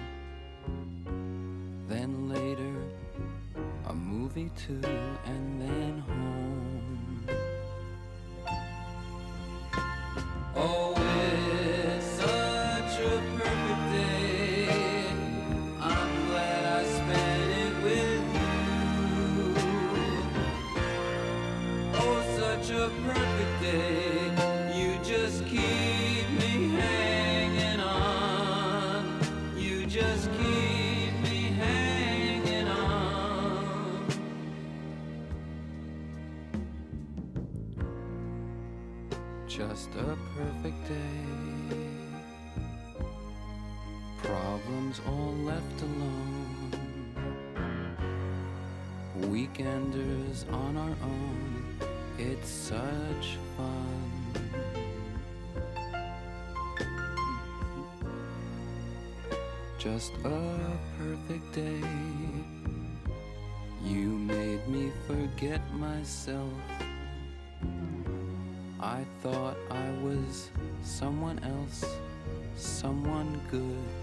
Movie too, and then home. Just a perfect day. You made me forget myself. I thought I was someone else, someone good.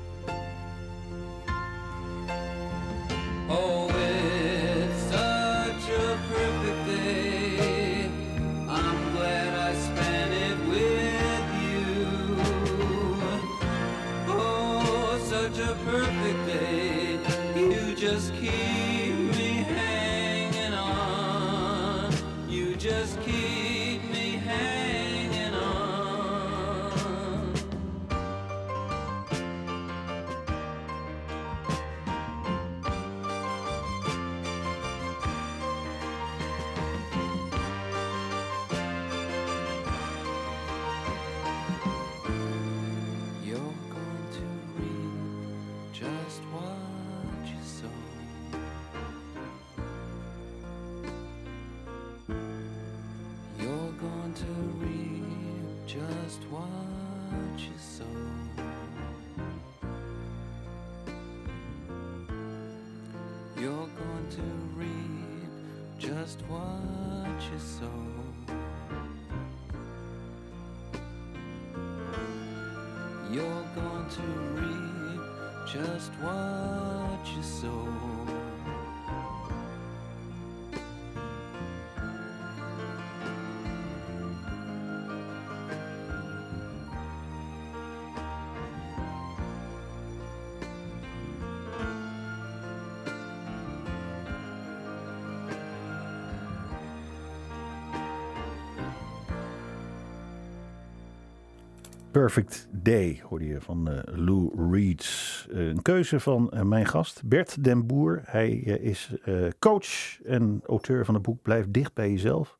Perfect Day hoorde je van eh, Lou Reed. Eh, een keuze van eh, mijn gast Bert den Boer. Hij is coach en auteur van het boek Blijf dicht bij jezelf.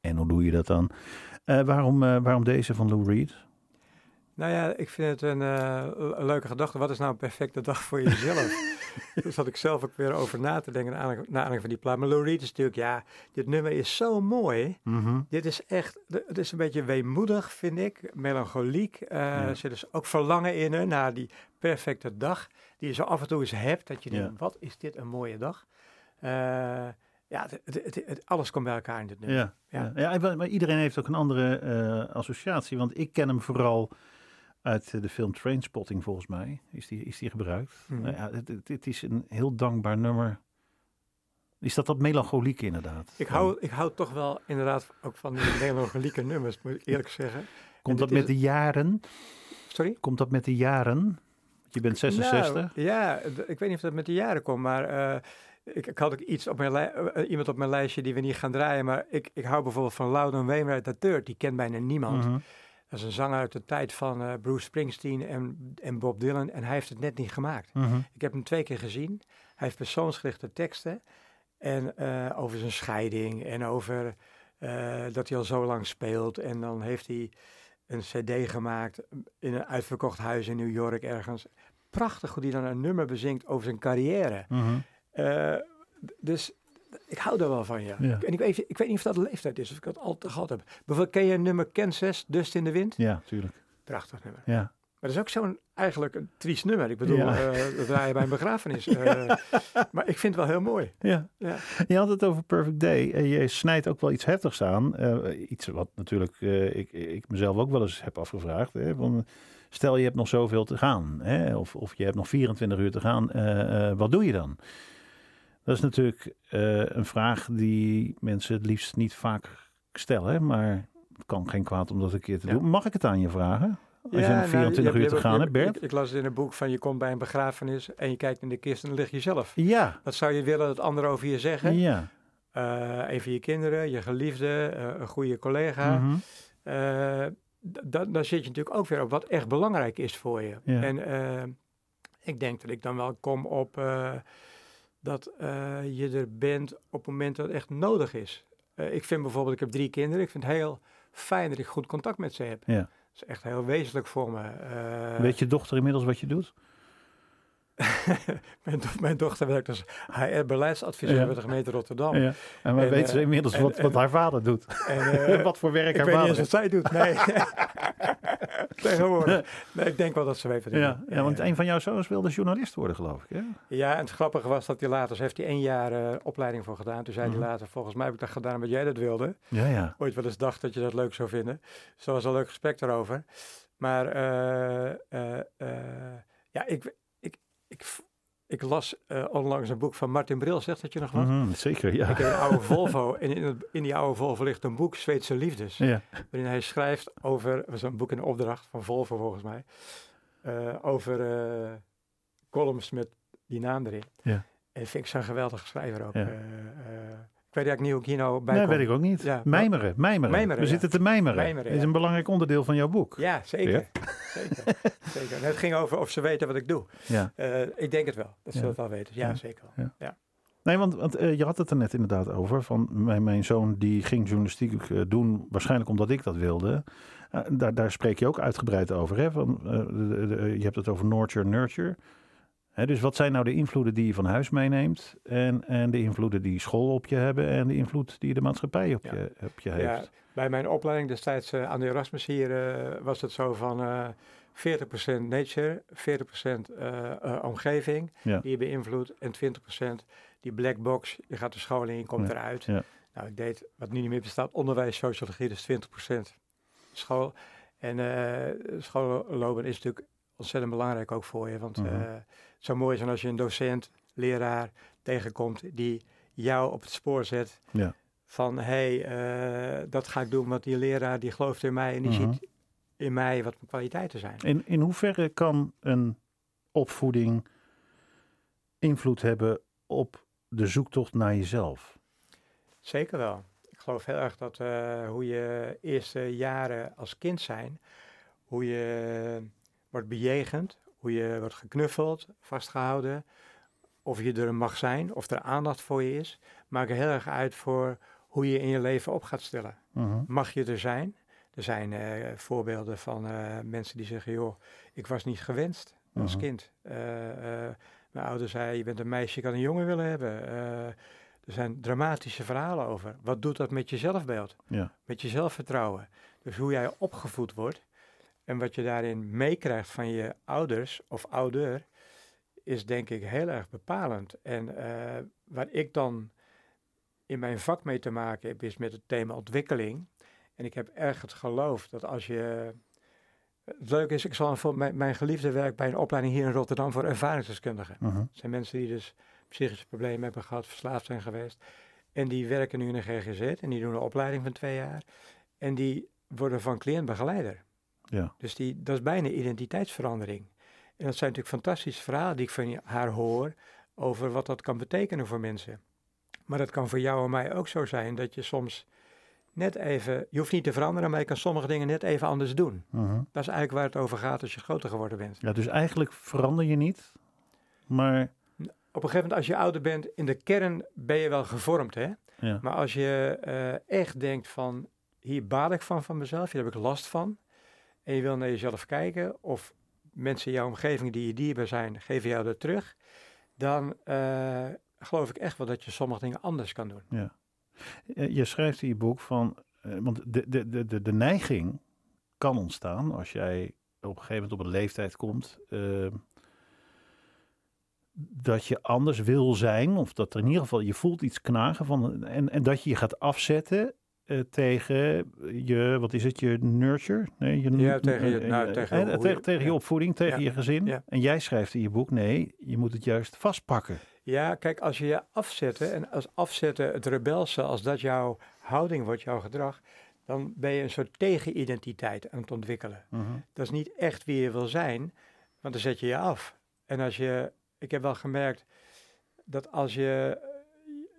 En hoe doe je dat dan? Waarom, waarom deze van Lou Reed? Nou ja, ik vind het een, eh, een leuke gedachte. Wat is nou een perfecte dag voor jezelf? Daar zat ik zelf ook weer over na te denken, naar aanleiding- van die plaat. Maar Lou Reed is natuurlijk, ja, dit nummer is zo mooi. Dit is echt, het is een beetje weemoedig, vind ik. Melancholiek. eh Ja. Er zit dus ook verlangen in, hè, naar die perfecte dag. Die je zo af en toe eens hebt. Dat je Ja. denkt, wat is dit een mooie dag. Eh, ja, het, het, alles komt bij elkaar in dit nummer. Ja, Ja. ja. maar iedereen heeft ook een andere associatie. Want ik ken hem vooral uit de film Trainspotting, volgens mij. Is die, is die gebruikt? Mhm. Nou ja, het, het, is een heel dankbaar nummer. Is dat dat melancholiek inderdaad? Ik hou, ik hou toch wel inderdaad ook van die melancholieke nummers, moet ik eerlijk zeggen. Komt dat met is- de jaren? Sorry? Komt dat met de jaren? Je bent 66. Nou, ja, ik weet niet of dat met de jaren komt, maar eh, ik, ik had ook iets op mijn eh, iemand op mijn lijstje die we niet gaan draaien, maar ik, ik hou bijvoorbeeld van Loudon Wainwright III, die kent bijna niemand. Mhm. Dat is een zanger uit de tijd van eh, Bruce Springsteen en, en Bob Dylan en hij heeft het net niet gemaakt. Mhm. Ik heb hem twee keer gezien. Hij heeft persoonsgerichte teksten. En eh, over zijn scheiding en over eh, dat hij al zo lang speelt. En dan heeft hij een cd gemaakt in een uitverkocht huis in New York ergens. Prachtig hoe hij dan een nummer bezingt over zijn carrière. Mhm. Dus ik hou daar wel van, ja. Ja. En ik weet, ik weet niet of dat de leeftijd is, of ik dat altijd gehad heb. Bijvoorbeeld, ken je een nummer Kansas, Dust in de Wind? Ja, tuurlijk. Prachtig nummer. Ja. Maar dat is ook zo'n eigenlijk een triest nummer. Ik bedoel, Ja. eh, dat draai je bij een begrafenis. Eh, Maar ik vind het wel heel mooi. Ja. Ja. Je had het over Perfect Day. En je snijdt ook wel iets heftigs aan. Eh, iets wat natuurlijk ik, ik mezelf ook wel eens heb afgevraagd. Hè, van, stel je hebt nog zoveel te gaan. Hè, of, of je hebt nog 24 uur te gaan. wat doe je dan? Dat is natuurlijk eh, een vraag die mensen het liefst niet vaak stellen. Maar het kan geen kwaad om dat een keer te Ja. doen. Mag ik het aan je vragen? Als je nou, nog 24 je- uur te gaan hebt, Bert? Ik, ik las het in een boek van je komt bij een begrafenis en je kijkt in de kist en dan lig je zelf. Ja, Wat zou je willen dat anderen over je zeggen? ja. Eh, een van je kinderen, je geliefde, eh, een goede collega. Eh, d- dan, dan zit je natuurlijk ook weer op wat echt belangrijk is voor je. Ja. En eh, ik denk dat ik dan wel kom op eh, dat eh, je er bent op het moment dat het echt nodig is. Eh, ik vind bijvoorbeeld, ik heb drie kinderen. Ik vind het heel fijn dat ik goed contact met ze heb. Ja. Dat is echt heel wezenlijk voor me. Eh, Weet je dochter inmiddels wat je doet? mijn, do- mijn dochter werkt als HR-beleidsadviseur Ja. bij de gemeente Rotterdam. Ja. En wij En, weten ze inmiddels en- wat, wat haar vader doet. En, wat voor werk haar vader eens wat zij doet, nee. Tegenwoordig. Nee, ik denk wel dat ze wat ik Ja, ja, want een van jouw zoons wilde journalist worden, geloof ik. Hè? Ja, en het grappige was dat hij later, ze heeft hij één jaar eh, opleiding voor gedaan. Toen zei Mhm. hij later, volgens mij heb ik dat gedaan omdat jij dat wilde. Ja, ja. Ooit wel eens dacht dat je dat leuk zou vinden. Dus dat was een leuk gesprek daarover. Maar eh, eh, eh, ja, ik, ik, ik, ik las eh, onlangs een boek van Martin Bril, zegt dat je nog wat? Mhm, zeker, ja. Ik heb een oude Volvo en in, in die oude Volvo ligt een boek, Zweedse Liefdes. ja. waarin hij schrijft over, was een boek in opdracht van Volvo volgens mij, eh, over eh, columns met die naam erin. Ja. En vind ik zo'n geweldige schrijver ook. Ja. Ik weet eigenlijk niet hoe ik hier nou bij Nee, kom. weet ik ook niet. Ja, mijmeren, mijmeren. Mijmeren, We ja. zitten te mijmeren. Mijmeren, is een belangrijk onderdeel van jouw boek. Ja, zeker. zeker, zeker. En het ging over of ze weten wat ik doe. Ja. Eh, ik denk het wel, dat ze dat wel weten. Ja, zeker. Ja. Nee, want, want eh, je had het er net inderdaad over. Van mijn, mijn zoon die ging journalistiek eh, doen, waarschijnlijk omdat ik dat wilde. Daar, daar spreek je ook uitgebreid over. Hè? Van, de- de- je hebt het over nurture, nurture. Dus wat zijn nou de invloeden die je van huis meeneemt? En, en de invloeden die school op je hebben en de invloed die de maatschappij op, Ja. je, op je Ja, heeft. bij mijn opleiding destijds eh, aan de Erasmus hier eh, was het zo van eh 40% nature, 40% eh, eh, omgeving Ja. die je beïnvloedt en 20% die black box. Je gaat de school in, je komt Ja, eruit. Nou, ik deed wat nu niet meer bestaat, onderwijs, sociologie, dus 20% school. En schoollopen is natuurlijk ontzettend belangrijk ook voor je, want Mhm. Zou mooi zijn als je een docent, leraar tegenkomt die jou op het spoor zet Ja. van hé, hey, eh, dat ga ik doen, want die leraar die gelooft in mij en die Mhm. ziet in mij wat mijn kwaliteiten zijn. In, in hoeverre kan een opvoeding invloed hebben op de zoektocht naar jezelf? Zeker wel. Ik geloof heel erg dat eh, hoe je eerste jaren als kind zijn, hoe je wordt bejegend, hoe je wordt geknuffeld, vastgehouden, of je er mag zijn, of er aandacht voor je is, maakt heel erg uit voor hoe je in je leven op gaat stellen. Mhm. Mag je er zijn? Er zijn eh, voorbeelden van eh, mensen die zeggen, joh, ik was niet gewenst als Mhm. kind. Eh, mijn ouder zei, je bent een meisje, je kan een jongen willen hebben. Er zijn dramatische verhalen over. Wat doet dat met je zelfbeeld? Ja. Met je zelfvertrouwen? Dus hoe jij opgevoed wordt en wat je daarin meekrijgt van je ouders of ouder, is denk ik heel erg bepalend. En eh, waar ik dan in mijn vak mee te maken heb, is met het thema ontwikkeling. En ik heb erg het geloof dat als je. Het leuke is, ik zal voor mijn, mijn geliefde werk bij een opleiding hier in Rotterdam voor ervaringsdeskundigen. Mhm. Het zijn mensen die dus psychische problemen hebben gehad, verslaafd zijn geweest. En die werken nu in een GGZ en die doen een opleiding van twee jaar. En die worden van cliënt begeleider. Ja. Dus die, dat is bijna identiteitsverandering. En dat zijn natuurlijk fantastische verhalen die ik van haar hoor over wat dat kan betekenen voor mensen. Maar dat kan voor jou en mij ook zo zijn dat je soms net even, je hoeft niet te veranderen, maar je kan sommige dingen net even anders doen. Mhm. Dat is eigenlijk waar het over gaat als je groter geworden bent. ja, dus eigenlijk verander je niet, maar Op een gegeven moment als je ouder bent, in de kern ben je wel gevormd, hè? ja. Maar als je eh, echt denkt van, hier baal ik van van mezelf, hier heb ik last van. En je wil naar jezelf kijken, of mensen in jouw omgeving die je dierbaar zijn, geven jou dat terug. Dan eh, geloof ik echt wel dat je sommige dingen anders kan doen. Ja. Eh, Je schrijft in je boek van, eh, want de, de, de, de, de neiging kan ontstaan als jij op een gegeven moment op een leeftijd komt, dat je anders wil zijn, of dat er in ieder geval je voelt iets knagen van, en, en dat je je gaat afzetten eh, tegen je, wat is het, je nurture? Nee, je, Ja, tegen je- eh, nou, eh, tegen eh, hoe je- tegen, tegen je opvoeding, tegen Ja. je gezin. Ja. En jij schrijft in je boek, nee, je moet het juist vastpakken. Ja, kijk, als je je afzetten en als afzetten het rebelse, als dat jouw houding wordt, jouw gedrag, dan ben je een soort tegenidentiteit aan het ontwikkelen. Dat is niet echt wie je wil zijn, want dan zet je je af. En als je, ik heb wel gemerkt dat als je,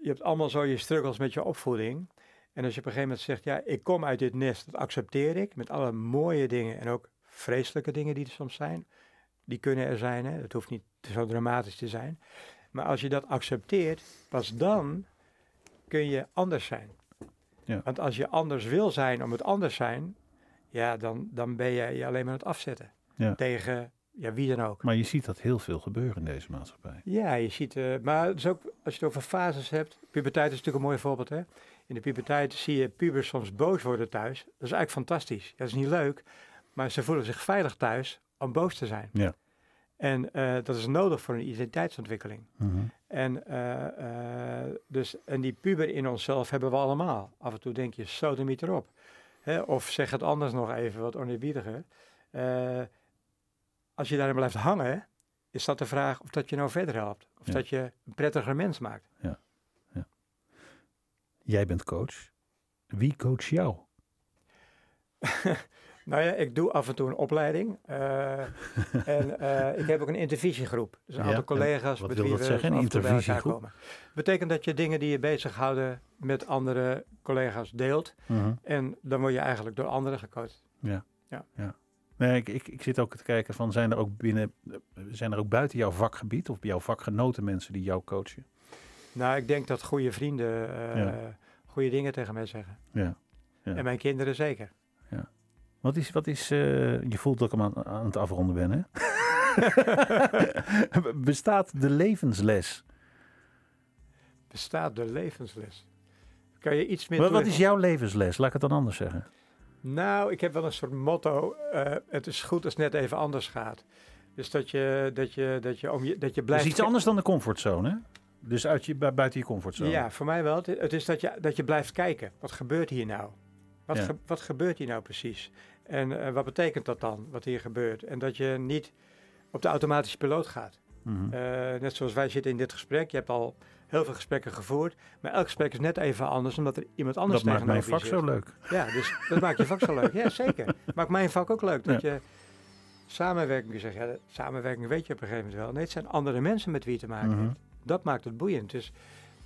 je hebt allemaal zo je struggles met je opvoeding. En als je op een gegeven moment zegt, ja, ik kom uit dit nest, dat accepteer ik, met alle mooie dingen en ook vreselijke dingen die er soms zijn. Die kunnen er zijn, hè? het hoeft niet zo dramatisch te zijn. Maar als je dat accepteert, pas dan kun je anders zijn. Ja. Want als je anders wil zijn om het anders zijn, ja, dan, dan ben je je alleen maar aan het afzetten. Ja. Tegen ja, wie dan ook. Maar je ziet dat heel veel gebeuren in deze maatschappij. Ja, je ziet, eh, maar het is ook, als je het over fases hebt, puberteit is natuurlijk een mooi voorbeeld. Hè? In de puberteit zie je pubers soms boos worden thuis. Dat is eigenlijk fantastisch. Dat is niet leuk, maar ze voelen zich veilig thuis om boos te zijn. Ja. En eh, dat is nodig voor een identiteitsontwikkeling. Mhm. En, eh, eh, dus, en die puber in onszelf hebben we allemaal. Af en toe denk je, sodemiet erop. Hè? Of zeg het anders nog even, wat oneerbiediger. Als je daarin blijft hangen, is dat de vraag of dat je nou verder helpt. Of Ja. dat je een prettiger mens maakt. Jij bent coach. Wie coacht jou? Nou ja, ik doe af en toe een opleiding. eh, en eh, ik heb ook een intervisiegroep. Dus een Ja, aantal collega's wat met wil wie dat we zeggen, een af en toe bij elkaar intervisiegroep? komen. betekent dat je dingen die je bezighouden met andere collega's deelt. Mhm. En dan word je eigenlijk door anderen gecoacht. Nee, ik, ik, ik zit ook te kijken van, zijn er ook binnen, zijn er ook buiten jouw vakgebied of bij jouw vakgenoten mensen die jou coachen? Nou, ik denk dat goede vrienden eh, Ja. Goede dingen tegen mij zeggen. Ja. Ja. En mijn kinderen zeker. Wat is, wat is eh, je voelt dat ik hem aan, aan het afronden ben, hè? Bestaat de levensles? Bestaat de levensles? Kan je iets meer Wat, is jouw levensles? Laat ik het dan anders zeggen. Nou, ik heb wel een soort motto. eh, het is goed als het net even anders gaat. Dus dat je, dat je, dat je, om je, dat je Dat blijft... is iets anders dan de comfortzone, hè? Dus uit je, bu- buiten je comfortzone. Ja, voor mij wel. Het, is dat je, dat je blijft kijken. Wat gebeurt hier nou? Wat, Ja. ge- wat gebeurt hier nou precies? En eh, wat betekent dat dan, wat hier gebeurt? En dat je niet op de automatische piloot gaat. Mhm. Eh, net zoals wij zitten in dit gesprek. Je hebt al heel veel gesprekken gevoerd. Maar elk gesprek is net even anders, omdat er iemand anders dat maakt mijn tegenover vak je zo zit. leuk. Ja, dus dat maakt je vak zo leuk. Ja, zeker. Maakt mijn vak ook leuk. Dat je samenwerking zegt. Ja, samenwerking weet je op een gegeven moment wel. Nee, het zijn andere mensen met wie je te maken Mhm. hebt. Dat maakt het boeiend. Dus,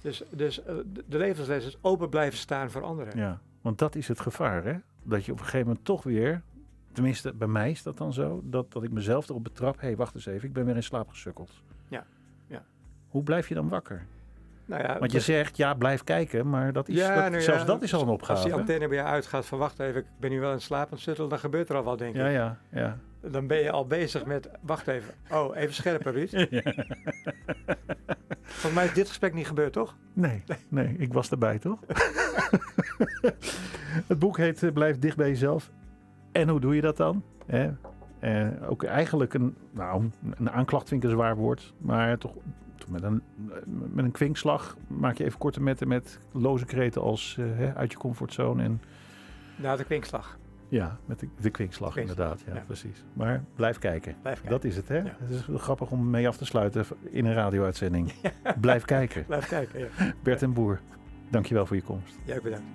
dus, dus eh, de- de levensles is open blijven staan voor anderen. Ja, want dat is het gevaar, hè? Dat je op een gegeven moment toch weer tenminste bij mij is dat dan zo, dat, dat ik mezelf erop betrap. Hé, hey, wacht eens even, ik ben weer in slaap gesukkeld. Ja, ja. Hoe blijf je dan wakker? Nou ja, Want je dus- zegt, ja, blijf kijken, maar dat is, Ja, dat- nou zelfs ja, dat is al een Als die opgave. antenne bij je uitgaat van wacht even, ik ben nu wel in slaap aan het dan gebeurt er al wat, denk ik. ja, ja. Dan ben je al bezig met, wacht even, oh, even scherper Ruud. Volgens mij is dit gesprek niet gebeurd, toch? Nee, nee, ik was erbij, toch? het boek heet eh, Blijf dicht bij jezelf. En hoe doe je dat dan? Eh, ook eigenlijk een, nou, een aanklacht vind ik een zwaar woord. Maar toch, met, een, met een kwinkslag maak je even korte metten met loze kreten als eh, hè, uit je comfortzone. En Na de kwinkslag. ja, met de, de kwinkslag inderdaad. Ja, ja. precies. Maar blijf kijken. Blijf kijken. Dat is het, hè? Ja. Het is grappig om mee af te sluiten in een radio-uitzending. Blijf kijken. Blijf kijken. Bert en Boer, dankjewel voor je komst. Jij bedankt.